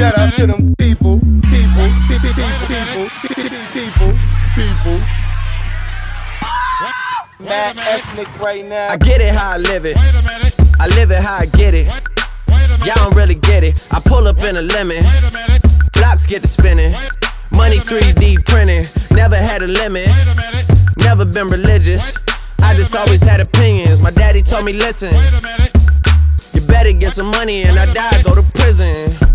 Shout out to them people, people, people, people, people, people, people. Mad ethnic right now. I get it how I live it. I live it how I get it. Y'all don't really get it. I pull up in a lemon. Blocks get to spinning. Money 3D printing. Never had a limit. Never been religious. I just always had opinions. My daddy told me, listen. You better get some money and I die, go to prison.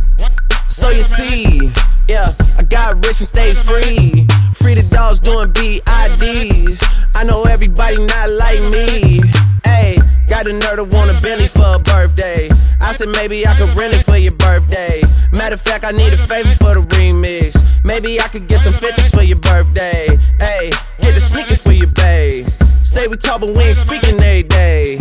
So you see, yeah, I got rich and stayed free. Free the dogs doing BIDs. I know everybody not like me. Hey, got a nerd to want a Bentley for a birthday. I said maybe I could rent it for your birthday. Matter of fact, I need a favor for the remix. Maybe I could get some 50s for your birthday. Hey, get the sneaker for your babe. Say we talk, but we ain't speaking every day.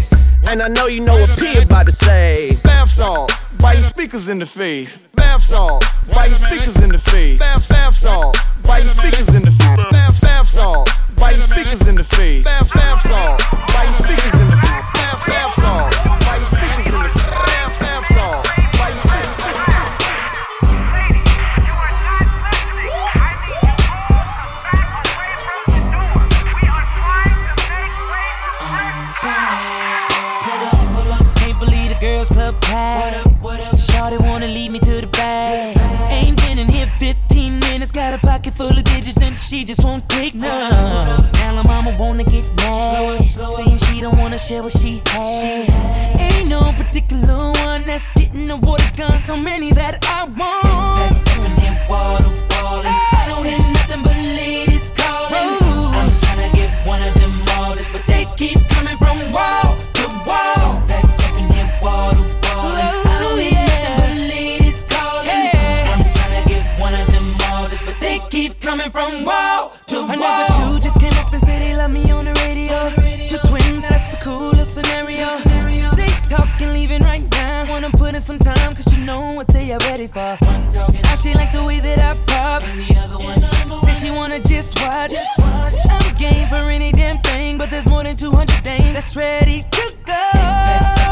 And I know you know what P about to say. Bath salt, biting speakers in the face. Bath salt, biting speakers in the face. Bath, bath salt, biting speakers in the face. Bath, bath salt, biting speakers in the face. Bath, bath salt, biting speakers in the face. Bath, bath salt, biting speakers in the face. Got a pocket full of digits and she just won't take none. Now her mama wanna get mad, saying she don't wanna share what she had. Ain't no particular one that's getting the water gun, so many that I want. Wall to wall, I don't hear nothing but ladies calling. I'm tryna get one of them all, but they keep coming from wall to wall. From wall to wall. Another dude just came up and said they love me on the radio. Two twins, that's the coolest scenario. They talking, leaving right now. Wanna put in some time, cause you know what they are ready for. Now she like the way that I pop. Say she wanna just watch. I'm game for any damn thing, but there's more than 200 dames that's ready to go.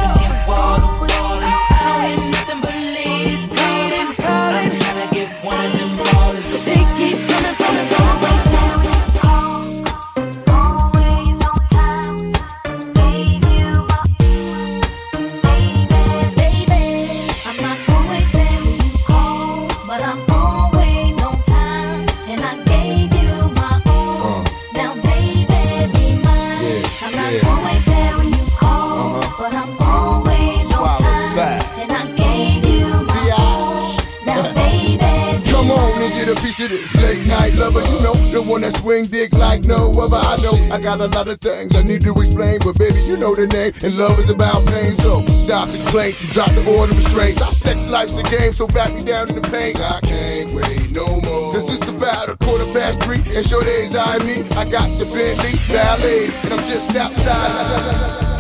Got a lot of things I need to explain, but baby, you know the name, and love is about pain. So stop the complaints and drop the order of restraints. Our sex life's a game, so back me down in the pain. I can't wait no more. Cause it's about a quarter past three, and sure days I me. I got the Bentley Ballet, and I'm just outside.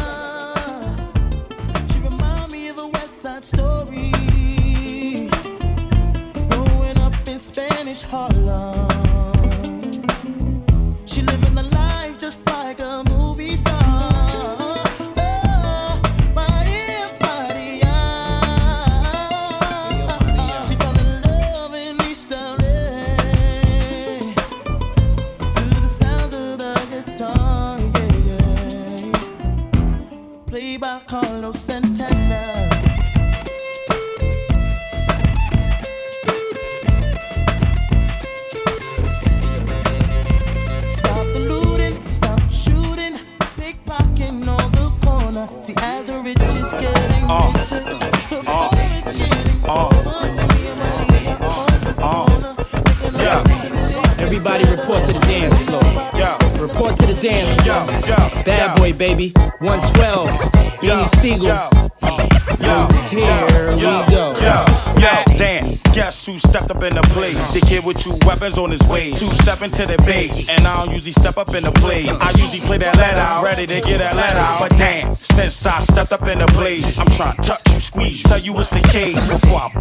Into the base. And I don't usually step up in the blaze. I usually play that let out. Ready to get that let out. But damn, since I stepped up in the blaze, I'm trying to touch you, squeeze you. Tell you what's the case. Before I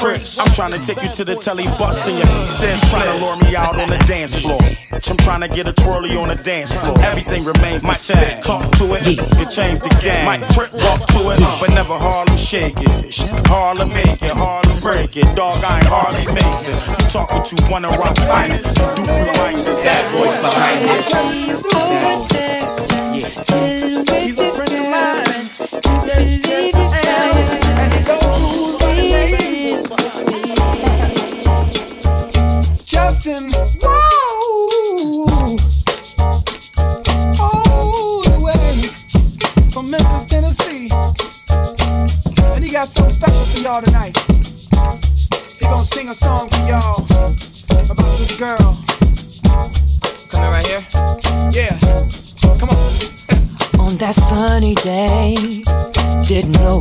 Chris. I'm trying to take you to the telly bus and you then trying to lure me out on the dance floor. I'm trying to get a twirly on the dance floor. Everything remains my set. talk to it, it change the game. My trip, walk to it, but never Harlem shake it. Harlem make it, Harlem break it. Dog, I ain't Harlem Mason. You talking to one of rock finest. You do reminders that voice behind this.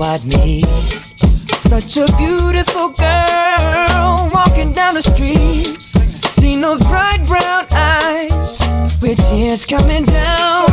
Such a beautiful girl walking down the street. Seen those bright brown eyes with tears coming down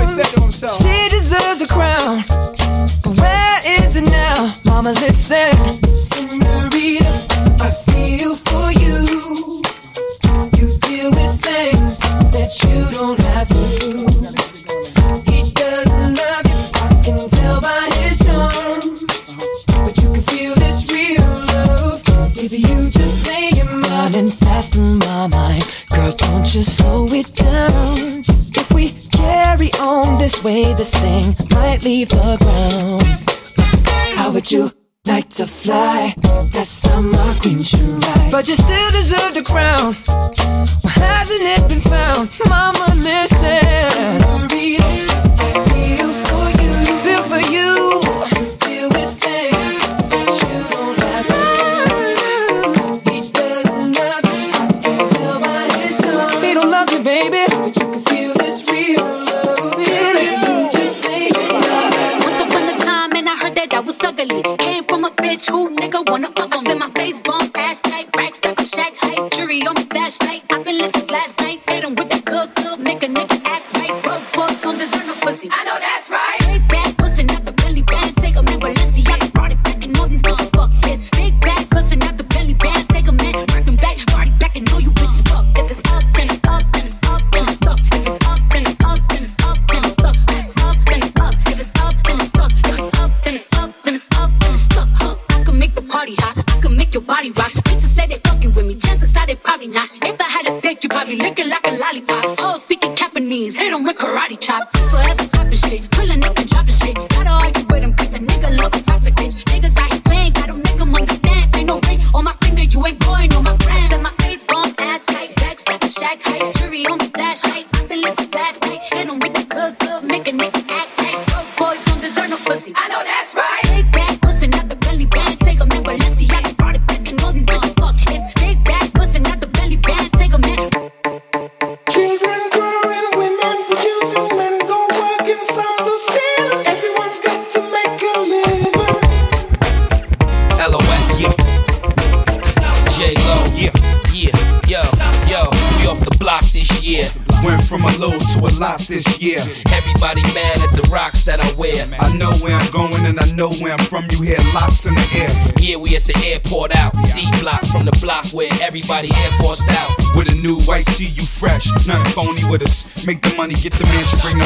everybody Air Forced out. With a new white tee, you fresh. Nothing phony with us. Make the money, get the mansion, bring the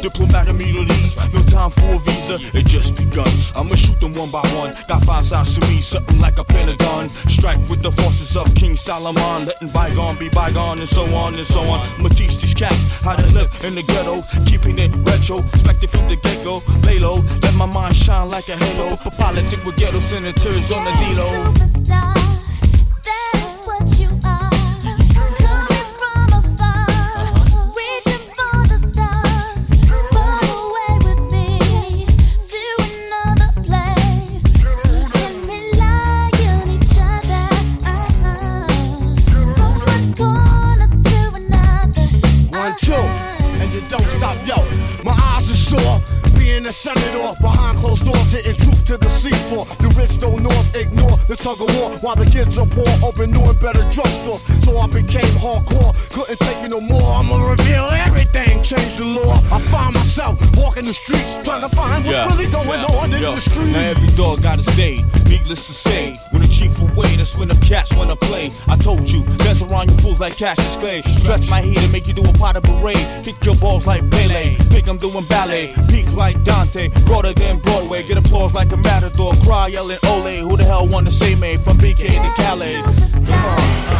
diplomat immunities. No time for a visa, it just begun. I'ma shoot them one by one. Got five sides to me, something like a pentagon. Strike with the forces of King Solomon, letting bygone be bygone, and so on and so on. I'ma teach these cats how to live in the ghetto, keeping it retro, expected from the get go. Lay low, let my mind shine like a halo. For politic with ghetto senators on the D-Lo. The tug of war while the kids are poor, open new and better drugstores. So I became hardcore, couldn't take it no more. I'ma reveal everything, change the law. I find myself walking the streets, trying to find what's really going on in Yo, the street. Now every dog got his day. Needless to say, when the chief away, that's when the cats wanna play. I told you, dance around you fools like cash Cassius Clay. Stretch my heat and make you do a pot of parade. Kick your balls like Pele. Think I'm doing ballet. Peak like Dante. Broader than Broadway. Get applause like a matador. Cry yelling Ole. Who the hell wanna me from BK to Calais? Think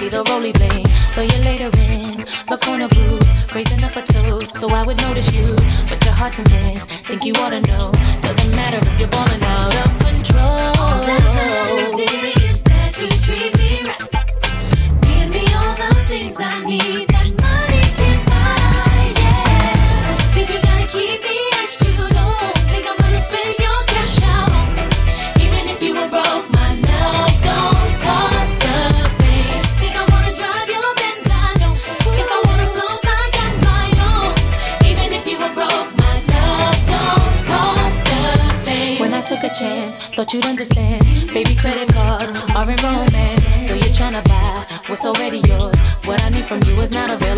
see the rolly blade. So you later in the corner booth, raising up a toast so I would notice you. But you're hard to miss, think you ought to know. Doesn't matter if you're balling out of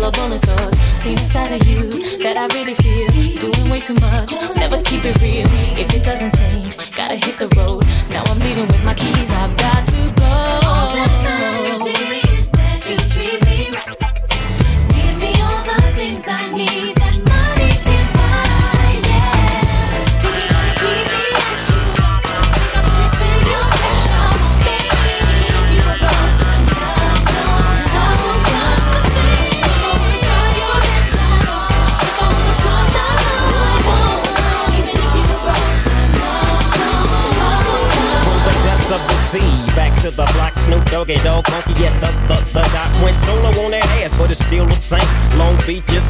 is not available in stores. See inside of you that I really feel. Doing way too much, never keep it real. If it doesn't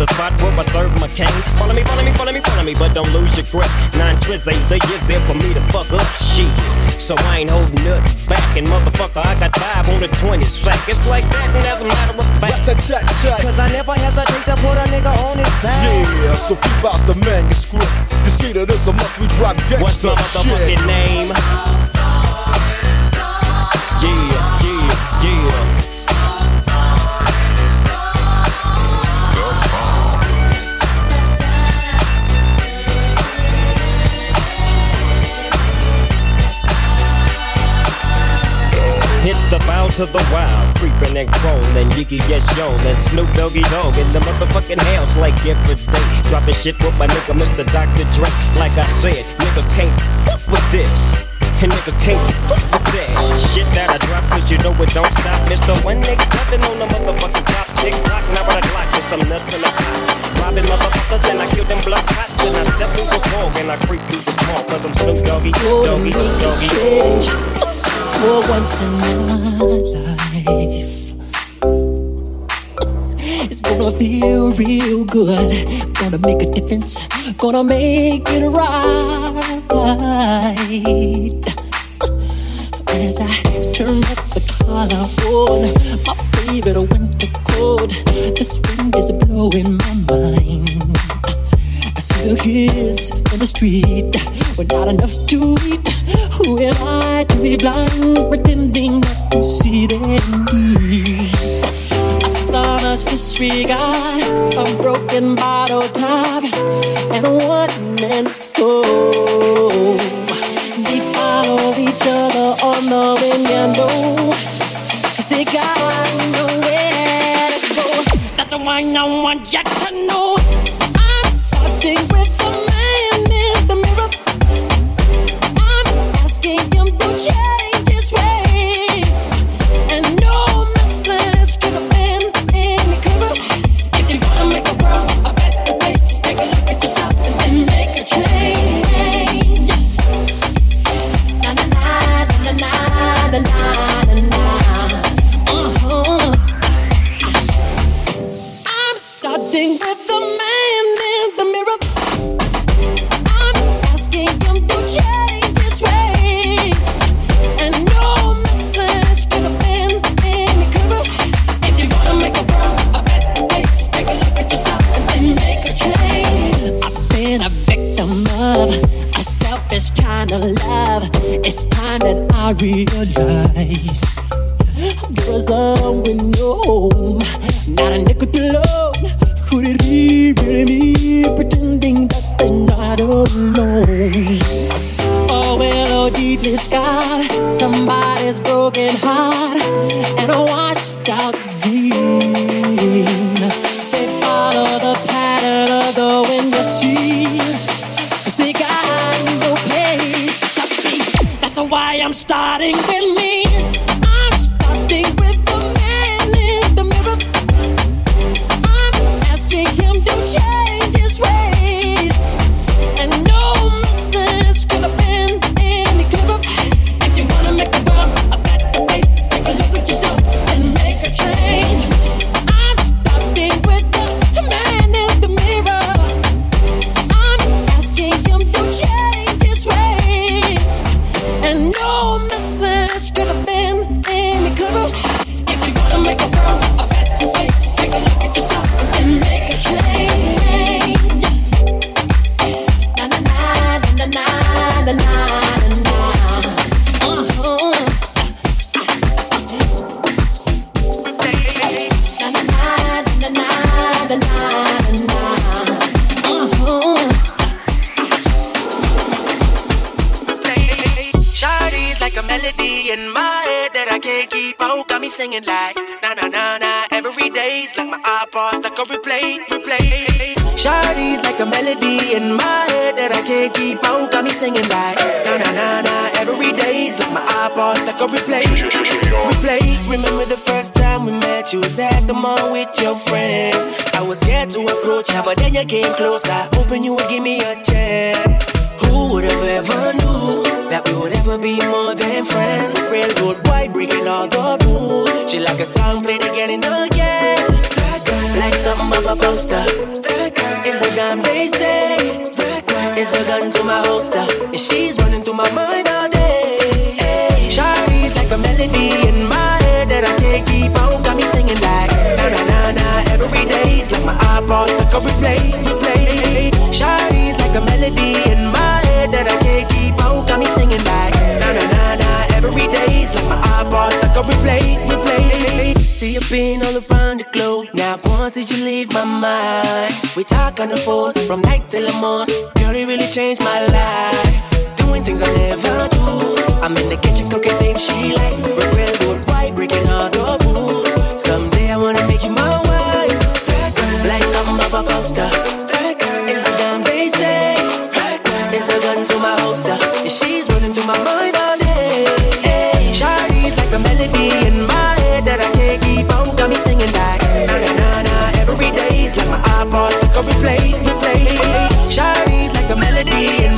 the spot where I serve my cane. Follow me, follow me, follow me, follow me, but don't lose your grip. Nine tris ain't the years there for me to fuck up shit. So I ain't holding nothing back, and motherfucker, I got five on the 20 sack. It's like that, and as a matter of fact, cause I never hesitate to put a nigga on his back. Yeah, so keep out the manuscript. You see that it's a must we drop gangsta What's my motherfucking shit. name? Bow to the wild, creeping and crawling, Yiggy yes yo, and Snoop Doggy Dogg in the motherfucking house like every day. Dropping shit with my nigga Mr. Dr. Dre. Like I said, niggas can't fuck with this. And niggas can't fuck with that. Shit that I drop, cause you know it don't stop. Mr. 187 on the motherfucking top. Tick tock, now what I clock with some nuts in the pot robbing motherfuckers and I kill them blood cops and I step through the wall when I creep through the small cause I'm Snoop Doggy, Doggy, Doggy. Change for once in my life. It's gonna feel real good. Gonna make a difference. Gonna make it right. As I turn up the collar my favorite winter cold. This wind is blowing my mind. I see the kids in the street with not enough to eat. Who am I to be blind, pretending not to see their need? I saw us disregard a broken bottle top and a one man soul. They follow each other on the wind and low got nowhere to go. That's the one I want you to know. I'm starting with. mind. We talk on the phone from night till the morn. Girl, you really changed my life. Doing things I never do. I'm in the kitchen cooking things she likes. Regret would white breaking all the rules. Someday I wanna make you mine. pause, cause we play, we. Shawty's like a melody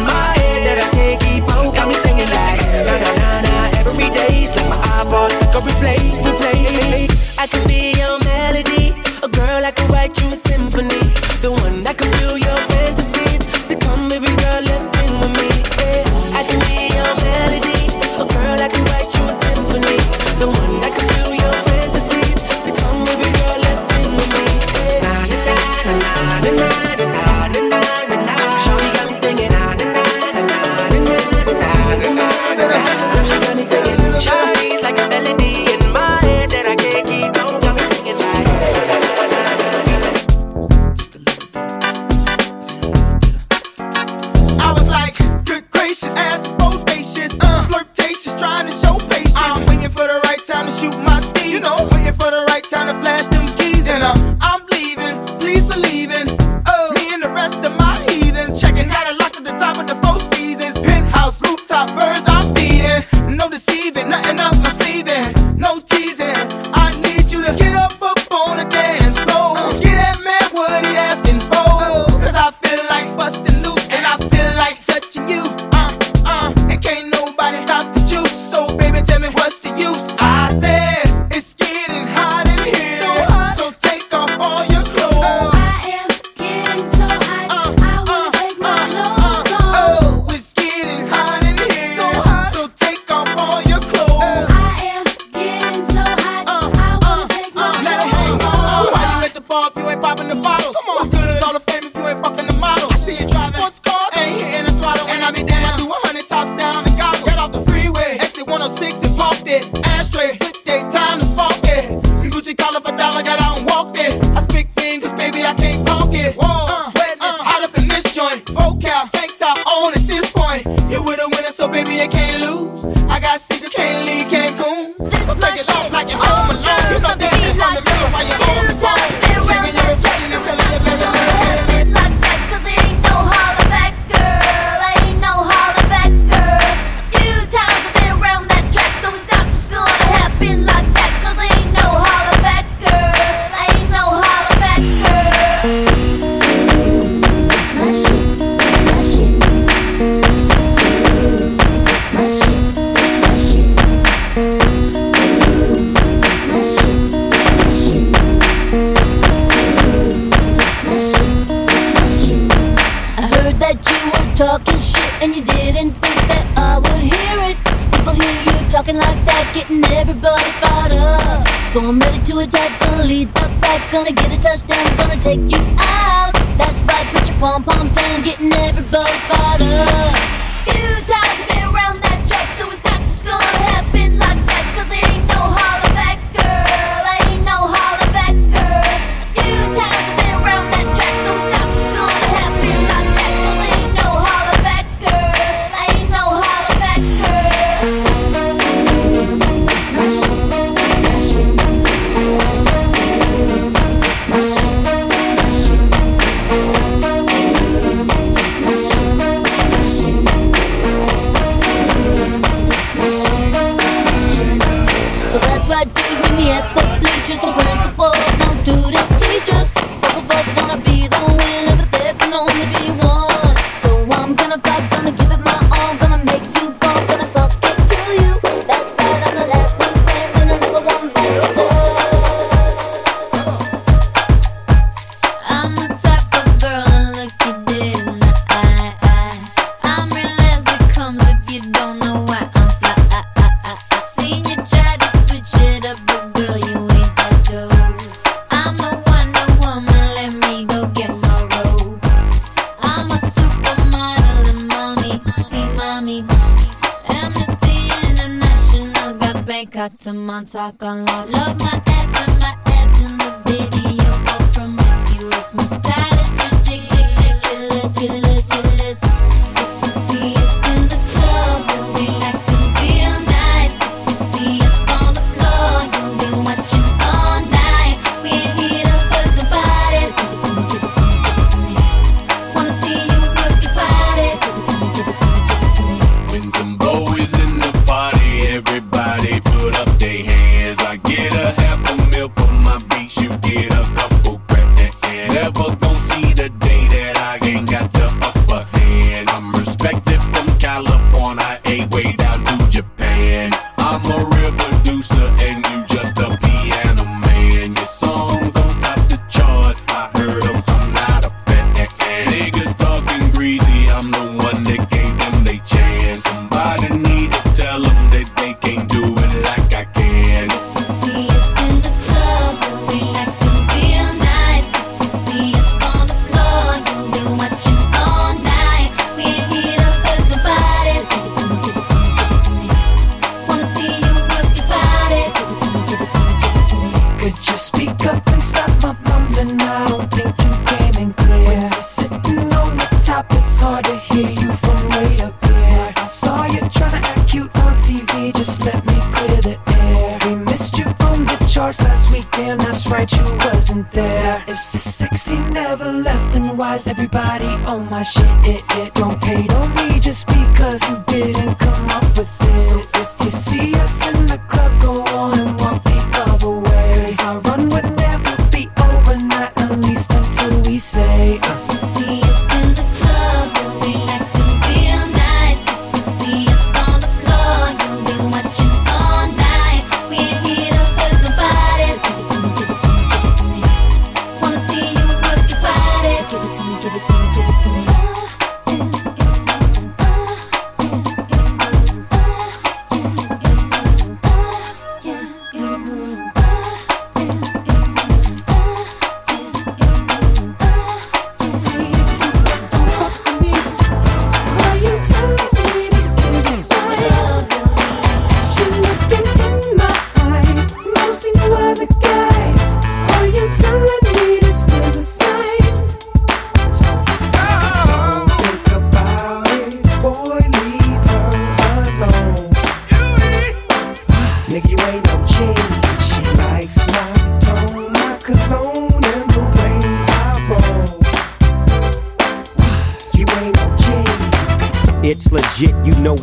Got to Montauk on Love my ass and my abs in the video, but promiscuous mistake.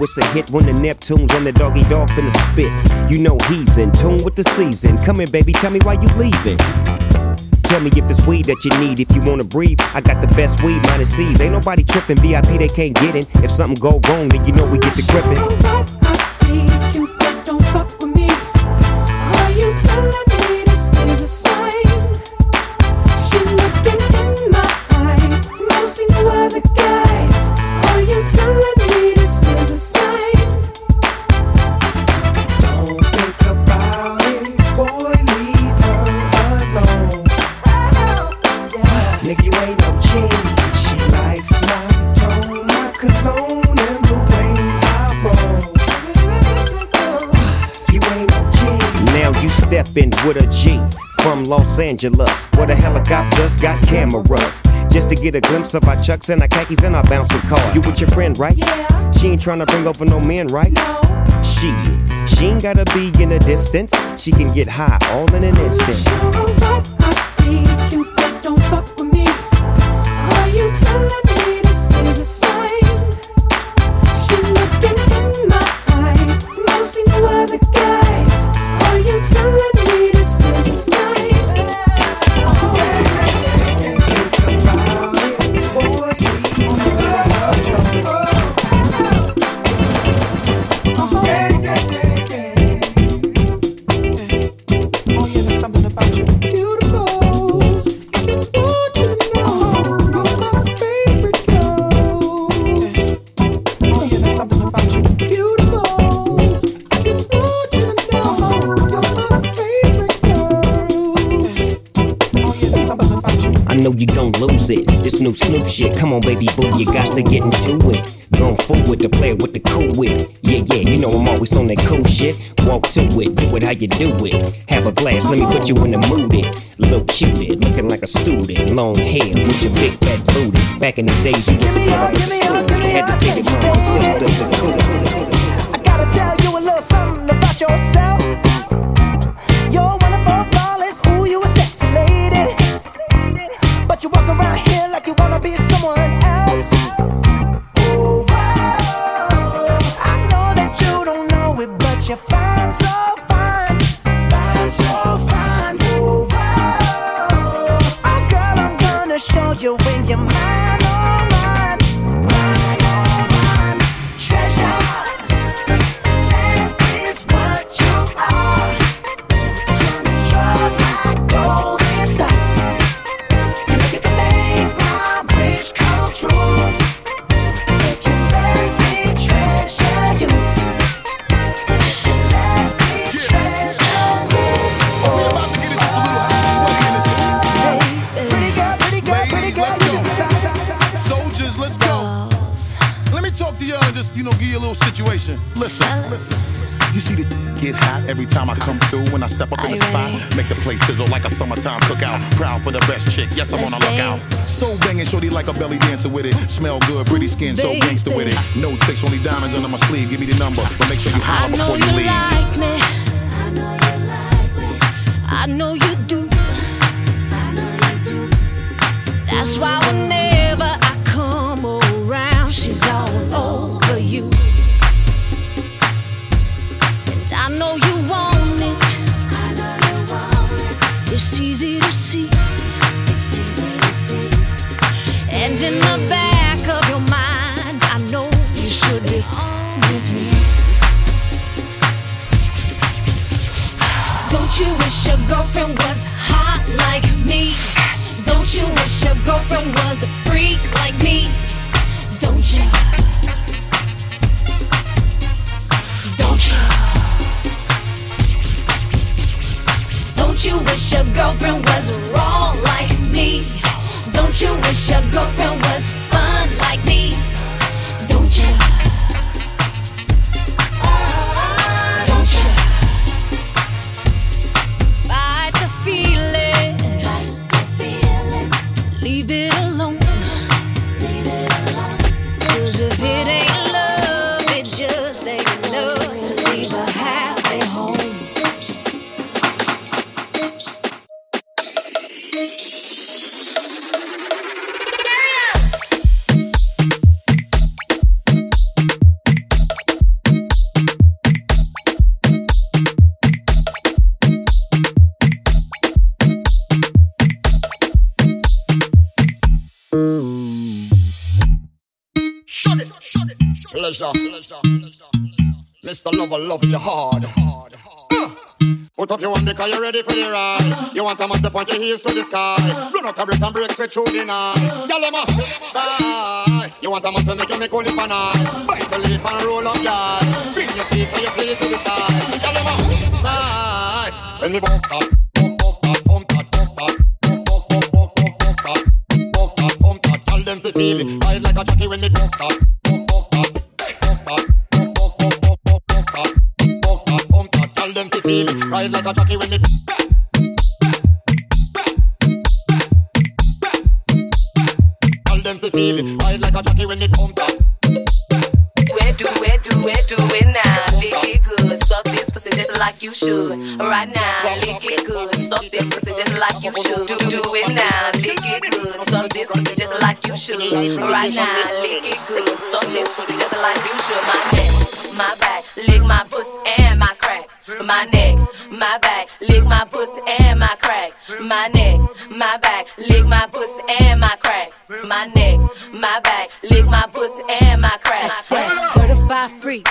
It's a hit when the Neptunes and the doggy dog finna spit. You know he's in tune with the season. Come here, baby, tell me why you leaving. Tell me if it's weed that you need. If you wanna breathe, I got the best weed, minus C's. Ain't nobody tripping, VIP they can't get in. If something go wrong, then you know we get to gripping. I see you, but don't fuck with me. Are you telling me this is a stepping with a G from Los Angeles, where the helicopters got cameras. Just to get a glimpse of our chucks and our khakis and our bouncing car. You with your friend, right? Yeah. She ain't trying to bring over no men, right? No. She, she ain't gotta be in the distance. She can get high all in an instant. I see you, don't fuck with me. Are you telling me this is a sign? She's looking in my eyes, no see no other you telling me know you gon' lose it. This new Snoop shit, come on, baby boo, you got to get into it. Going forward to play with the cool wit. Yeah, yeah, you know I'm always on that cool shit. Walk to it, do it how you do it. Have a glass, let me put you in the mood. It little cutie, looking like a student. Long hair with your big fat booty. Back in the days, you was a at the school. Had to take it from the sister to cool. I gotta tell you a little something about yourself. Place sizzle like a summertime cookout. Proud for the best chick, yes, I'm on a lookout. So banging, shorty like a belly dancer with it. Smell good, pretty skin, so gangster with it. No tricks, only diamonds under my sleeve. Give me the number, but make sure you holler before you you leave. like me. I know you do. That's why whenever you wish your girlfriend was hot like me? Don't you wish your girlfriend was a freak like me? Don't you? Don't you? Don't you wish your girlfriend was raw like me? Don't you wish your girlfriend was love you hard. Uh, Put up your one because you're ready for the ride. You want to must the point your heels to the sky. Run out of breath and break sweat through the night. Y'all em sigh. You want a must to make you make only for night. Bite a lip and roll up die. Bring your teeth and your face to the side. Y'all em sigh. When me bump up, bump bump up, bump that, bump that, bump bump bump bump bump bump that, bump that, bump that. Tell them to feel it. Ride like a jockey when me bump that, Ride like a jockey when me. Tell them to feel it. Ride like a jockey when me pump that. Where do, where do, where do it now? Lick it good, suck this pussy just like you should. Right now, lick it good, suck this pussy just like you should. Do, do it now, lick it good, suck this pussy just like you should. Right now, lick it good, suck this pussy just like you should. My neck, my back, lick my pussy and my neck, my back, lick my pussy and my crack. My neck, my back, lick my pussy and my crack. My neck, my back, lick my pussy and my crack. I said certified free,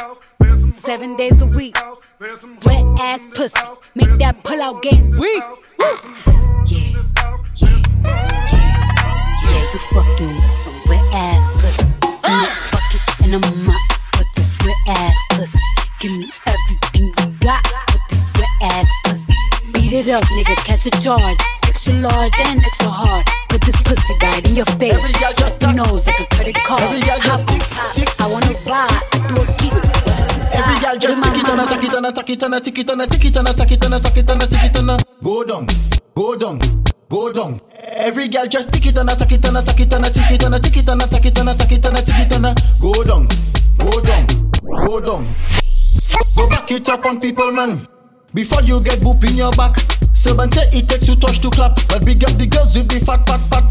seven days a week. Wet ass pussy, make that pull out game weak. Yeah, yeah, yeah, yeah. You fucking with some wet ass pussy. In a bucket and a mop with this wet ass pussy. Give me Beat it up, nigga, catch a charge. Extra large and extra hard. Put this pussy right in your face. Up your nose like a credit card. Hop on top, I wanna ride. I do a keep. Every girl just tick it and attack it and attack it and attack it and attack it and attack it and attack it and attack it and go down, go down, go down. Every girl just tick it and attack it and attack it and attack it and attack it and attack it and attack it and attack it and go down, go down, go down. Go back it up on people, man. Before you get boop in your back. Seven say it takes two touch to clap, but big up the girls with the fat pat pat.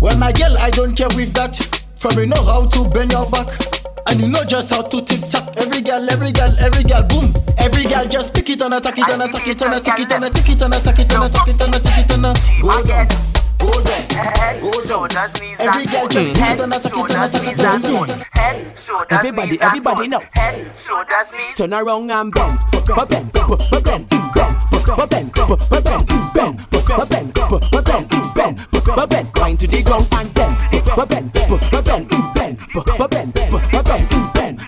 Well, my girl, I don't care with that. From you know how to bend your back. And you know just how to tick tock. Every girl, every girl, every girl, boom. Every girl just tick it and attack it and attack it and attack it and attack it and attack it and attack it and attack it and go down, go down, go down. Every girl just and attack it and and attack it. Everybody, everybody know. Turn around and bend, bend, bend, bend, bend, bend, bend, but bend, but bend, bend, but bend, grind to the ground and bend, bend, bend, bend, bend, bend, bend, bend, bend,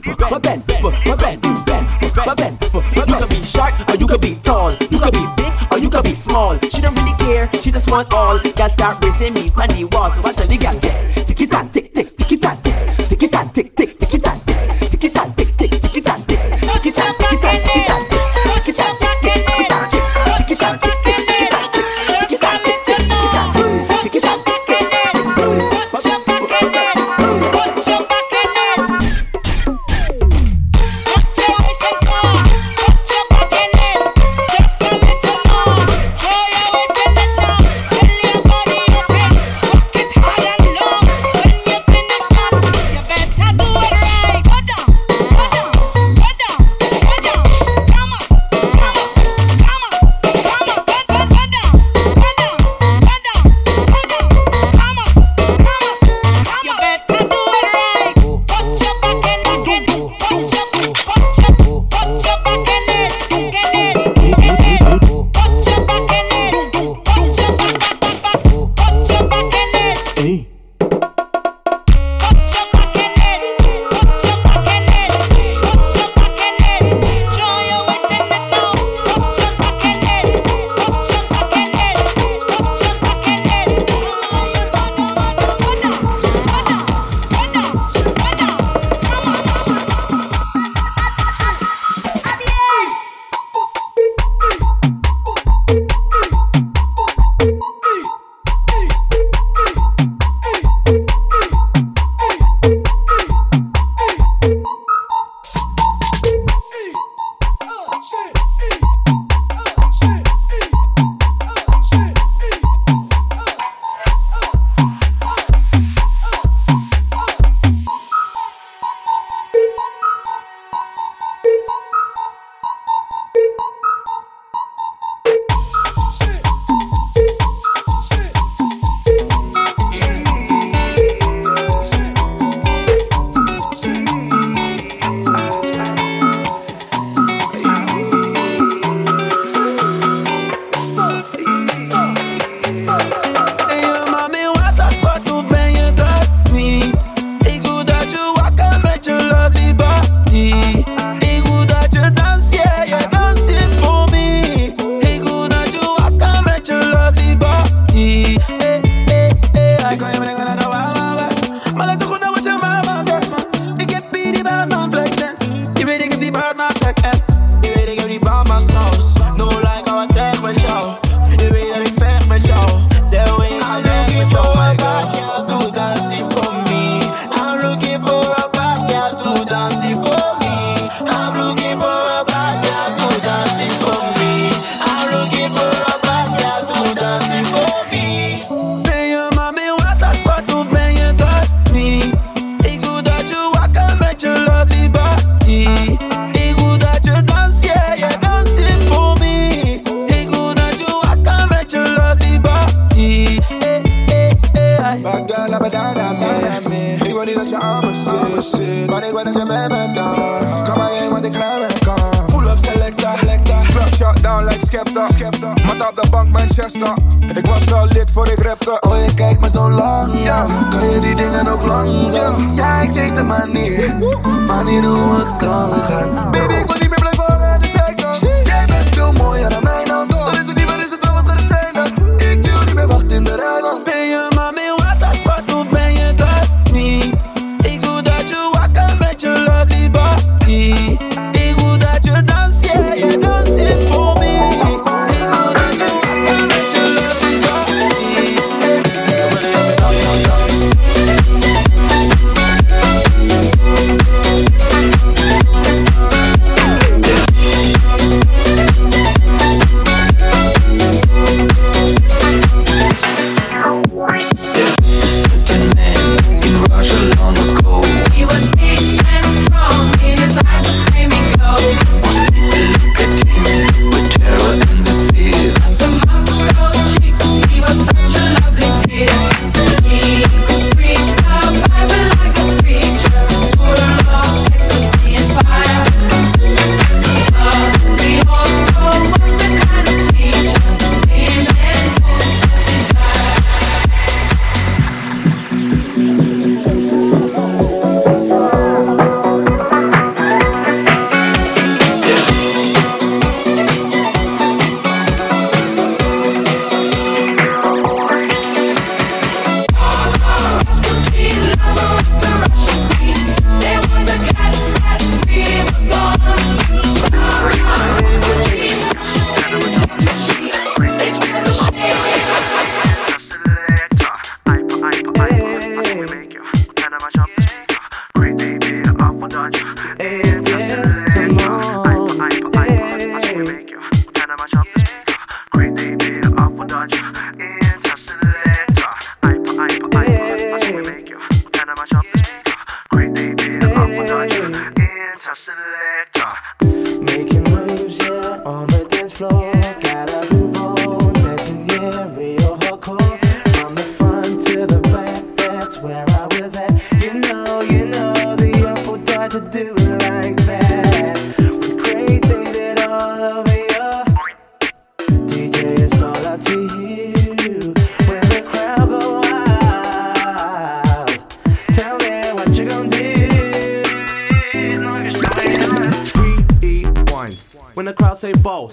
bend, but bend. You could be short or you could be tall, you could be big you could be small. She don't really care, she just want all. Girl start racing me on the wall, so I tell the girl, tick, tick it and tick, tick, tick it and tick, tick it and tick, tick, money, money no work, don't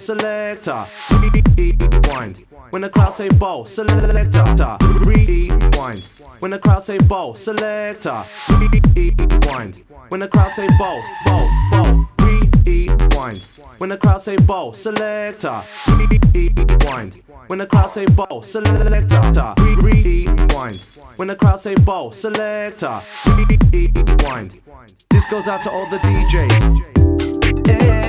selector. Rewind. When the crowd say ball, selector. Rewind. When the crowd say ball, selector. Rewind. When the crowd say ball, ball, ball. Rewind. When the crowd say ball, selector. Rewind. When the crowd say ball, selector. Rewind. When the crowd say ball, selector. Rewind. This goes out to all the DJs. Yeah.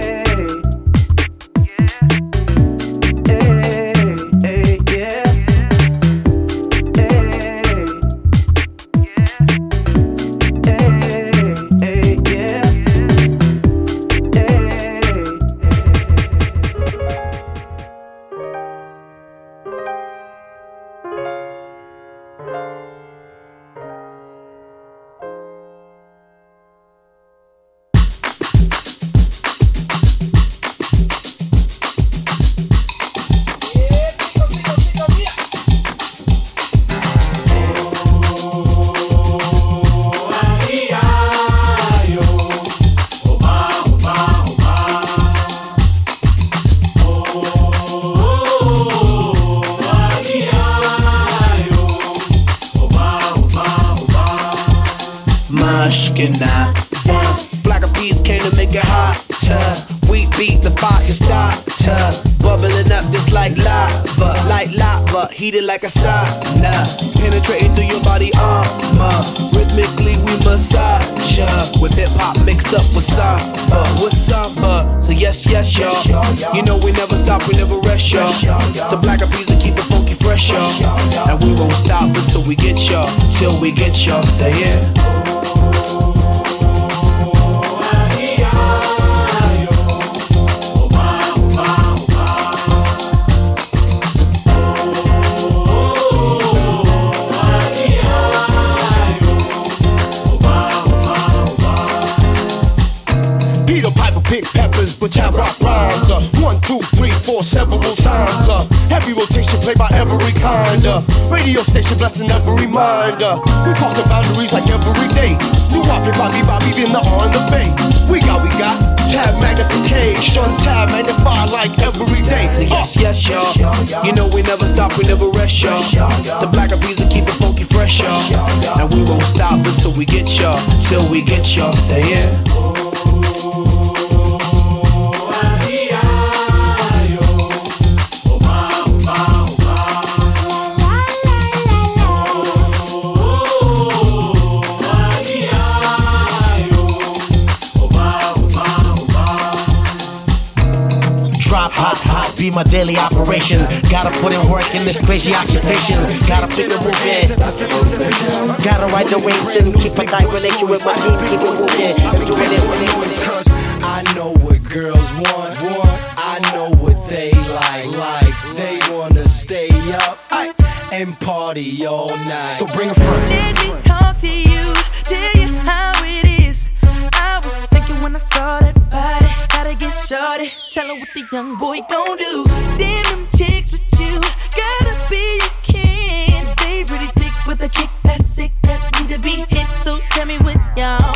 Played by every kind of radio station, blessing every mind. uh. We crossing boundaries like every day. New Bobby, Bobby, Bobby, in the on the bay. We got, we got tab magnification, tab magnified like every day. Yes, yes, y'all. You know we never stop, we never rest, y'all. The black bees will keep it funky fresh, y'all. And we won't stop until we get y'all, till we get y'all. Say yeah. My daily operation. Gotta put in work in this crazy occupation. Gotta keep it moving. Gotta ride the waves and keep a tight relation with my team. Keep it moving. And doing it when it Cause I know what girls want, want. I know what they like, like. They wanna stay up and party all night. So bring a friend. Let me talk to you, tell you how it is. I was thinking when I saw that body, gotta get shorty. Tell her what the young boy gon' do. Damn them chicks with you, gotta be your kin. Stay pretty thick with a kick that's sick, that need to be hit. So tell me what y'all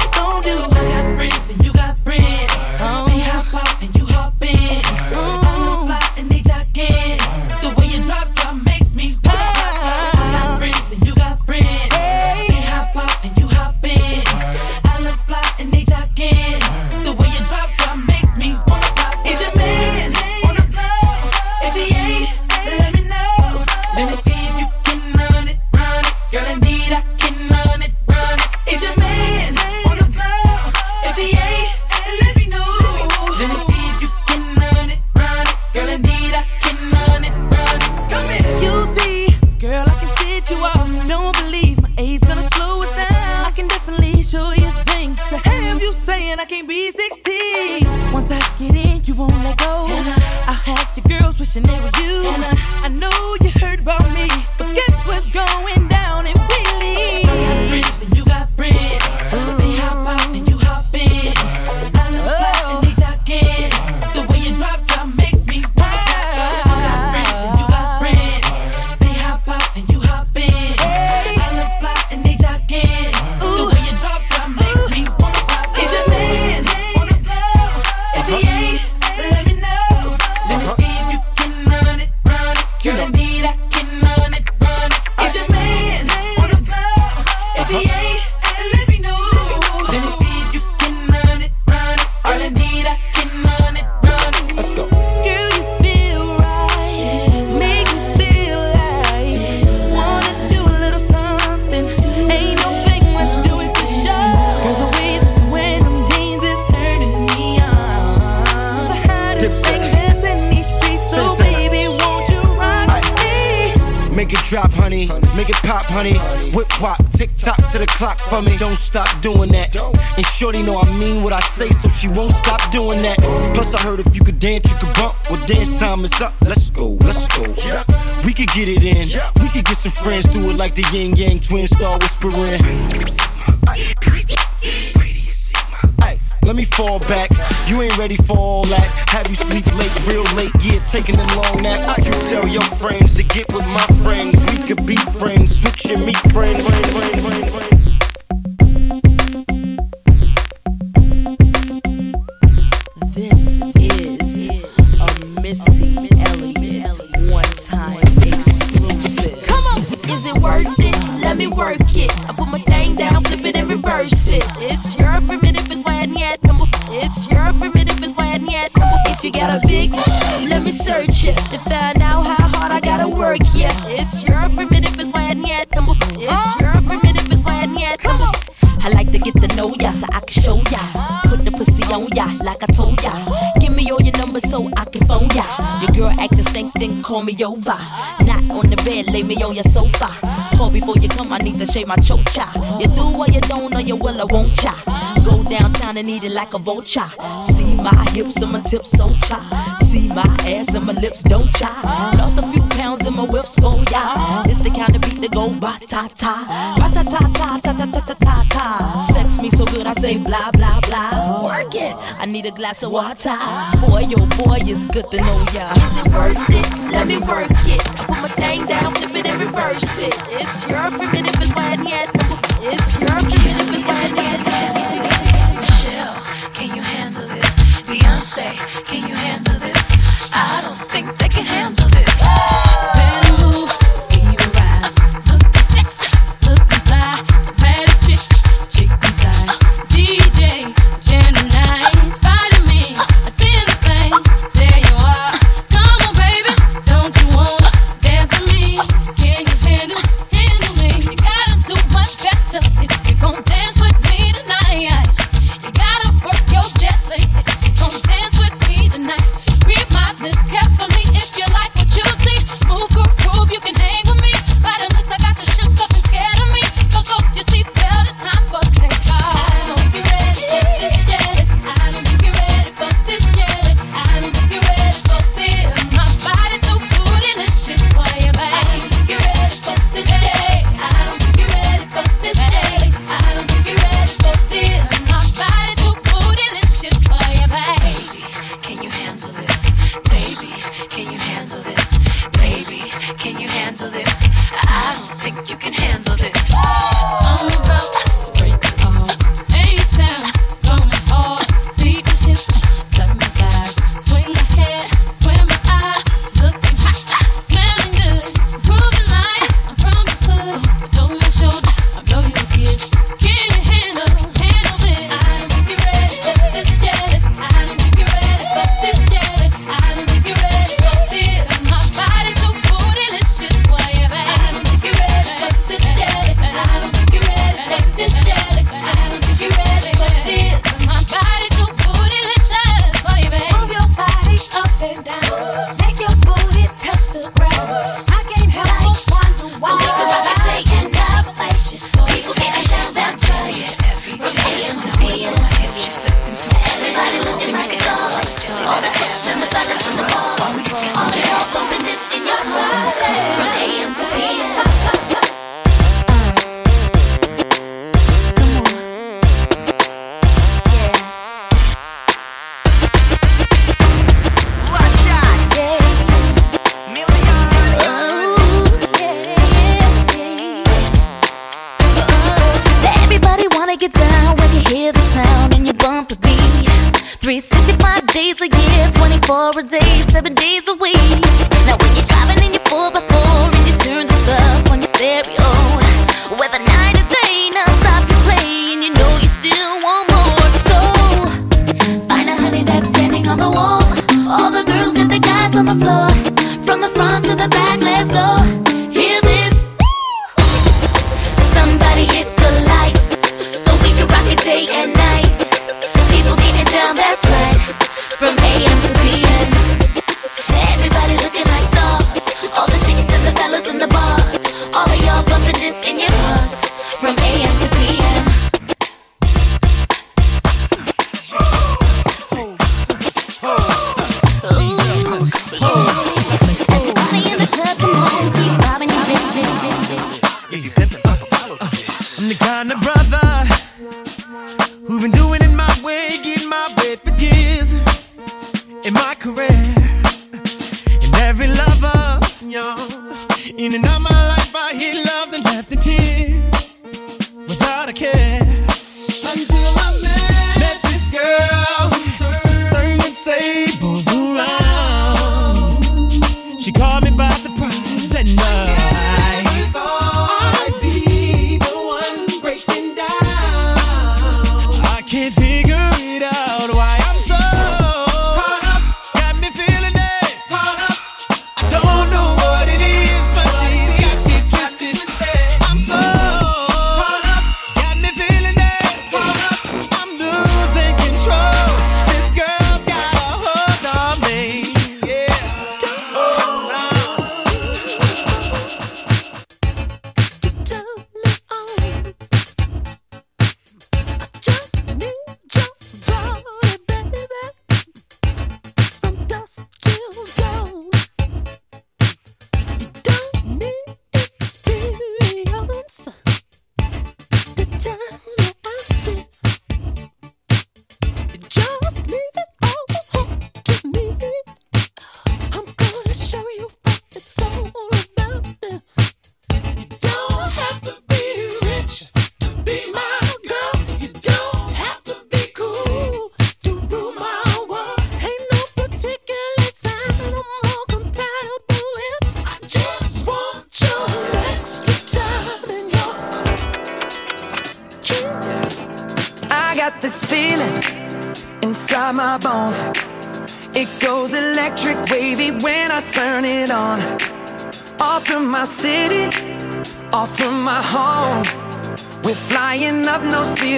for me. Don't stop doing that. And Shorty know I mean what I say, so she won't stop doing that. Plus, I heard if you could dance, you could bump. Well, dance time is up. Let's go, let's go. We could get it in. We could get some friends, do it like the Ying Yang Twins start whispering. Let me fall back. You ain't ready for all that. Have you sleep late, real late? Yeah, taking them long naps. You tell your friends to get with my friends. We could be friends. Switch and meet friends. This over. Not on the bed, lay me on your sofa. pull before you come, I need to shave my chocha. You do what you don't, or you will or won't cha. Go downtown and eat it like a vulture. See my hips and my tips, so cha. See my ass and my lips, don't cha. Lost a few pounds in my whips for ya. It's the kind of beat that go ba ta ta, ba ta ta ta ta ta ta ta ta. Sex me so good, I say blah blah blah it. I need a glass of water. Boy, yo, oh boy, it's good to know ya. Is it worth it? Let me work it. Put my thing down, flip it and reverse it. It's your primitive, it's my head. It's your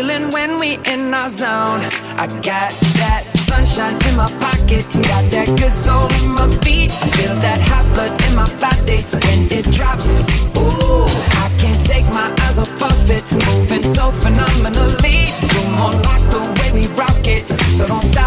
no ceiling when we in our zone. I got that sunshine in my pocket, got that good soul in my feet. Feel that hot blood in my body when it drops. Ooh, I can't take my eyes off of it, moving so phenomenally. You're more like the way we rock it, so don't stop.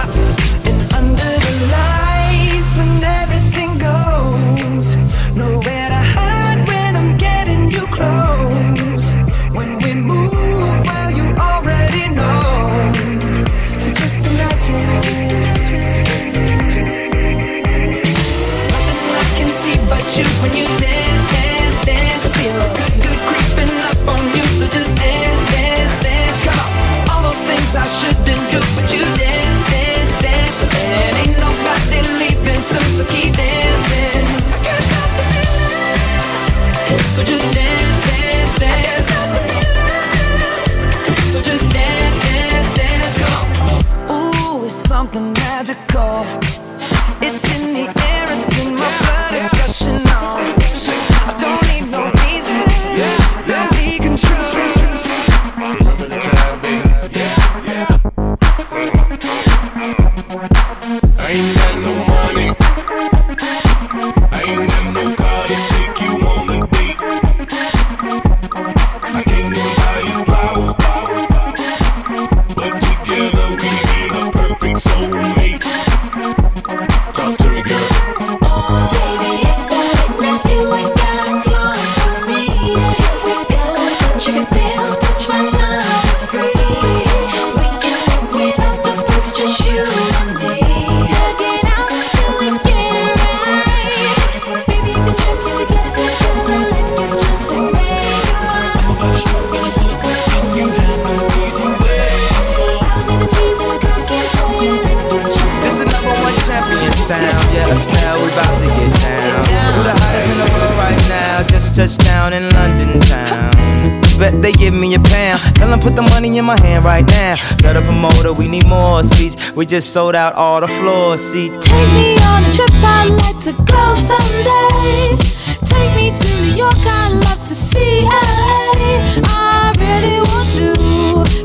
Up a motor, we need more seats. We just sold out all the floor seats. Take me on a trip, I'd like to go someday. Take me to New York, I'd love to see LA. I really want to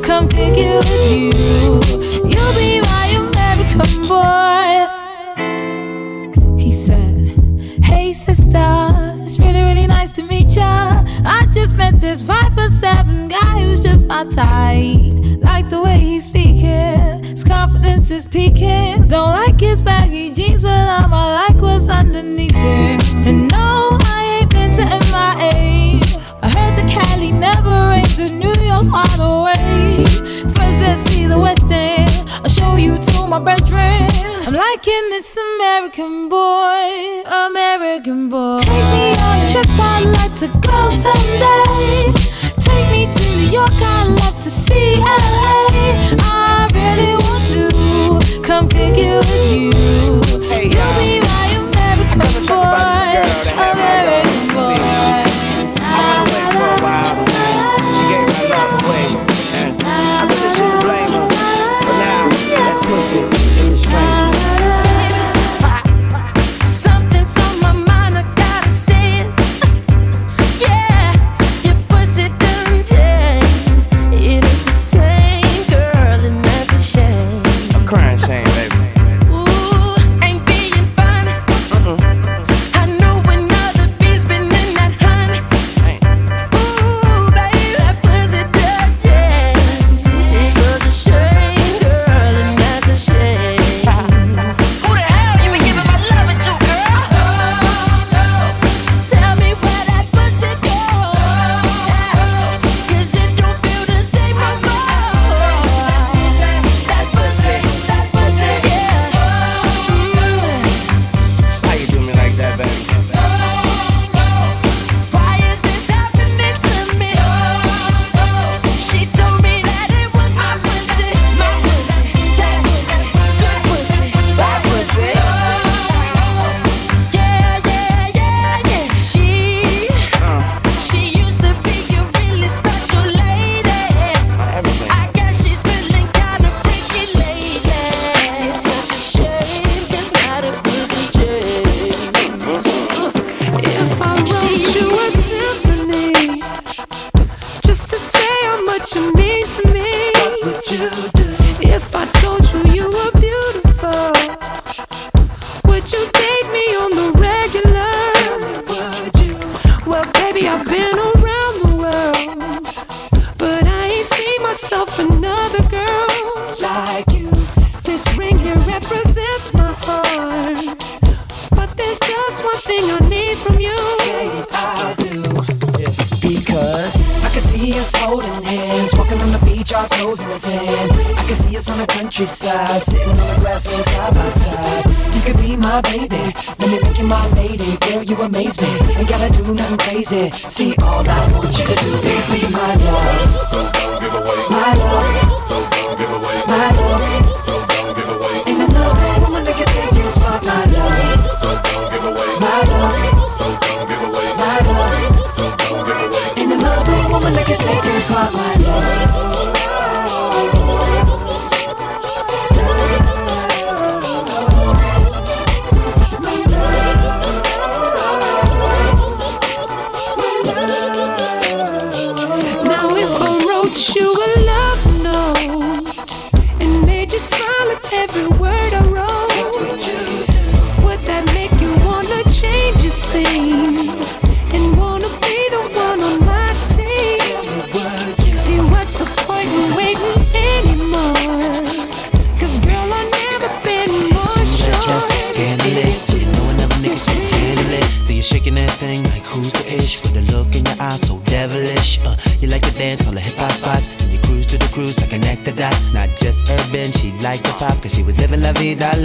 come pick it with you. You'll be my American boy. He said, Hey sister, it's really, really nice to meet ya. I just met this five foot seven guy who's just my type. Like the way he's speaking, his confidence is peaking. Don't like his baggy jeans, but I'ma like what's underneath it. And no, I ain't been to MIA. I heard the Cali never rains, and New York's wide awake. First, let's see the West End. I'll show you to my bedroom. I'm liking this American boy, American boy. Take me on a trip, I'd like to go someday. Take me to New York, I'd love to see LA. I really want to come pick it with you. Nothing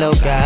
loca.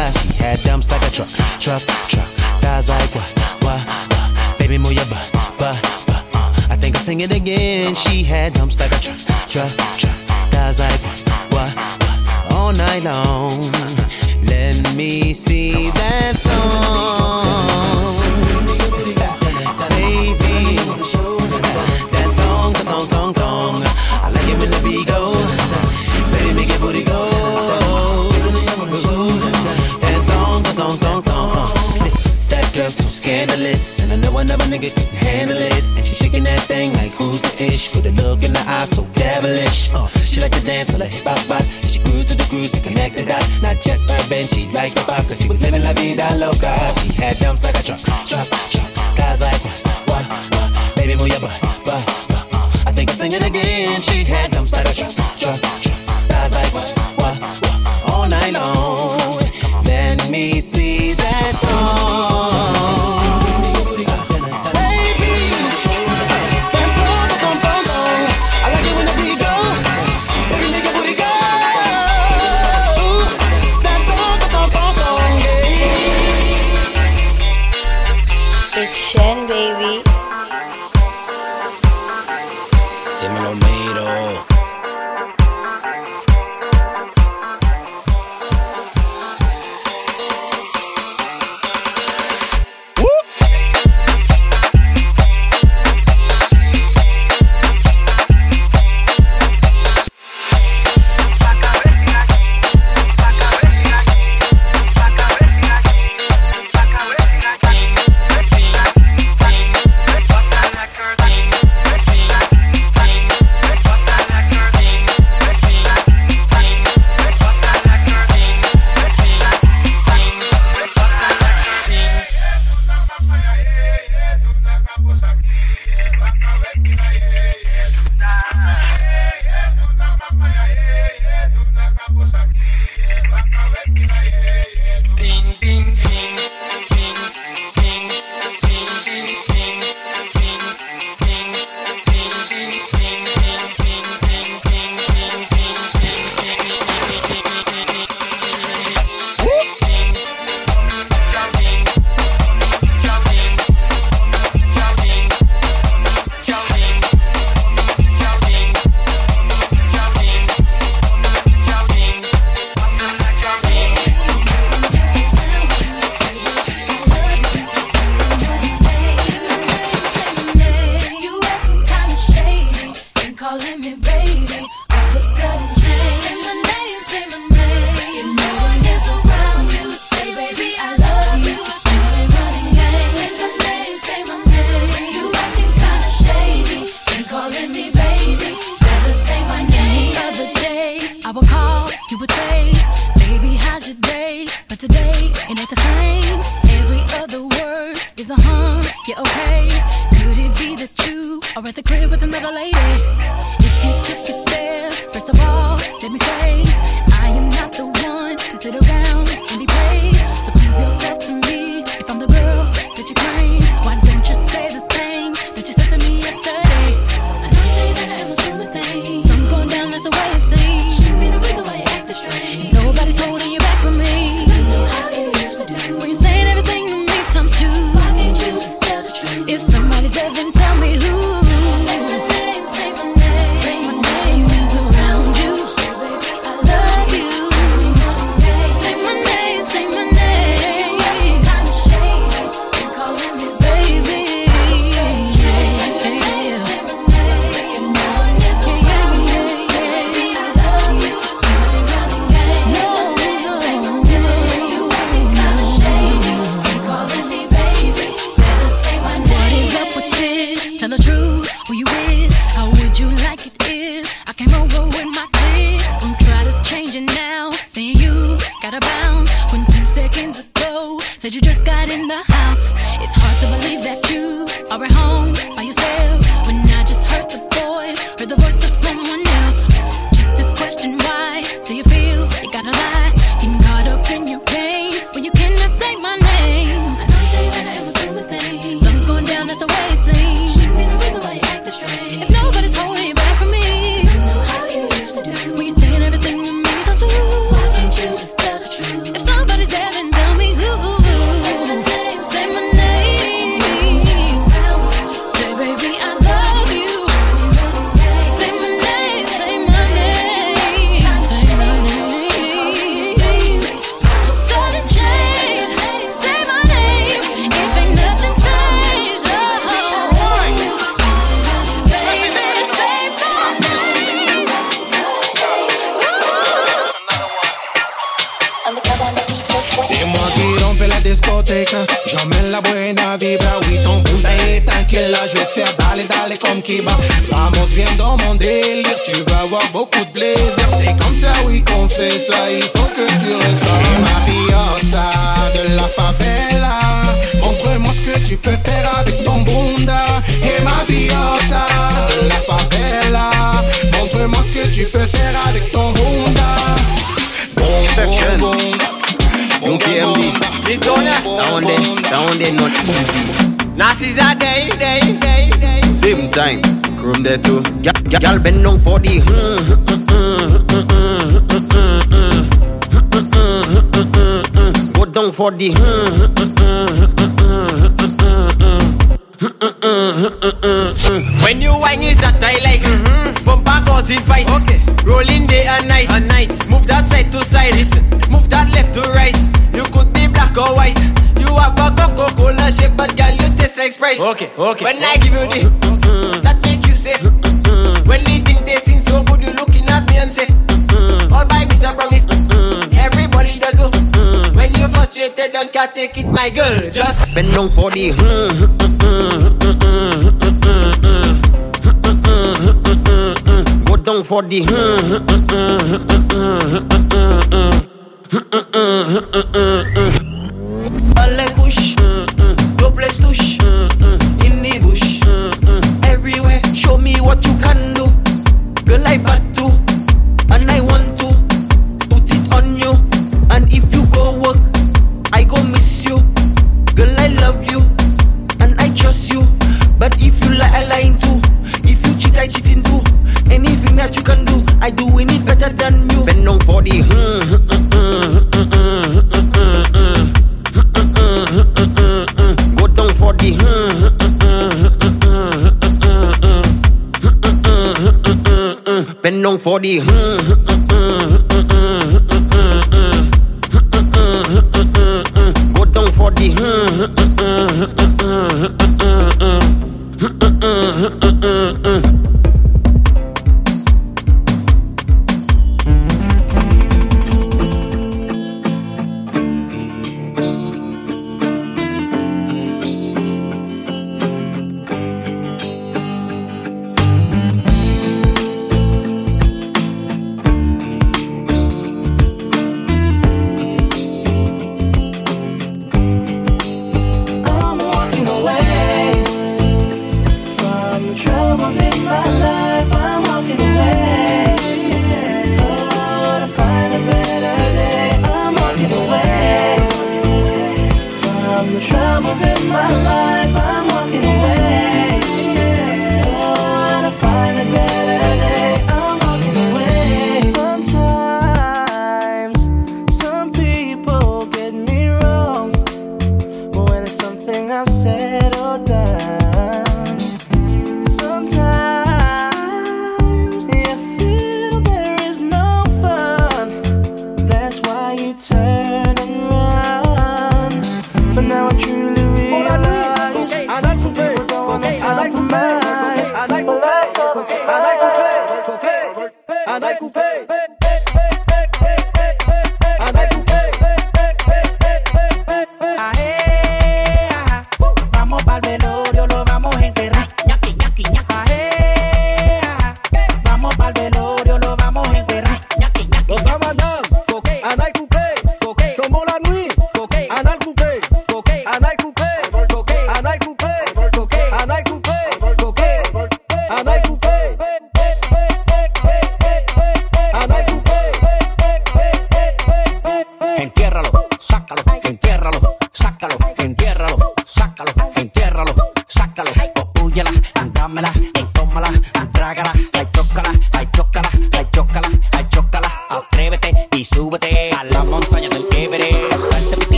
For the Go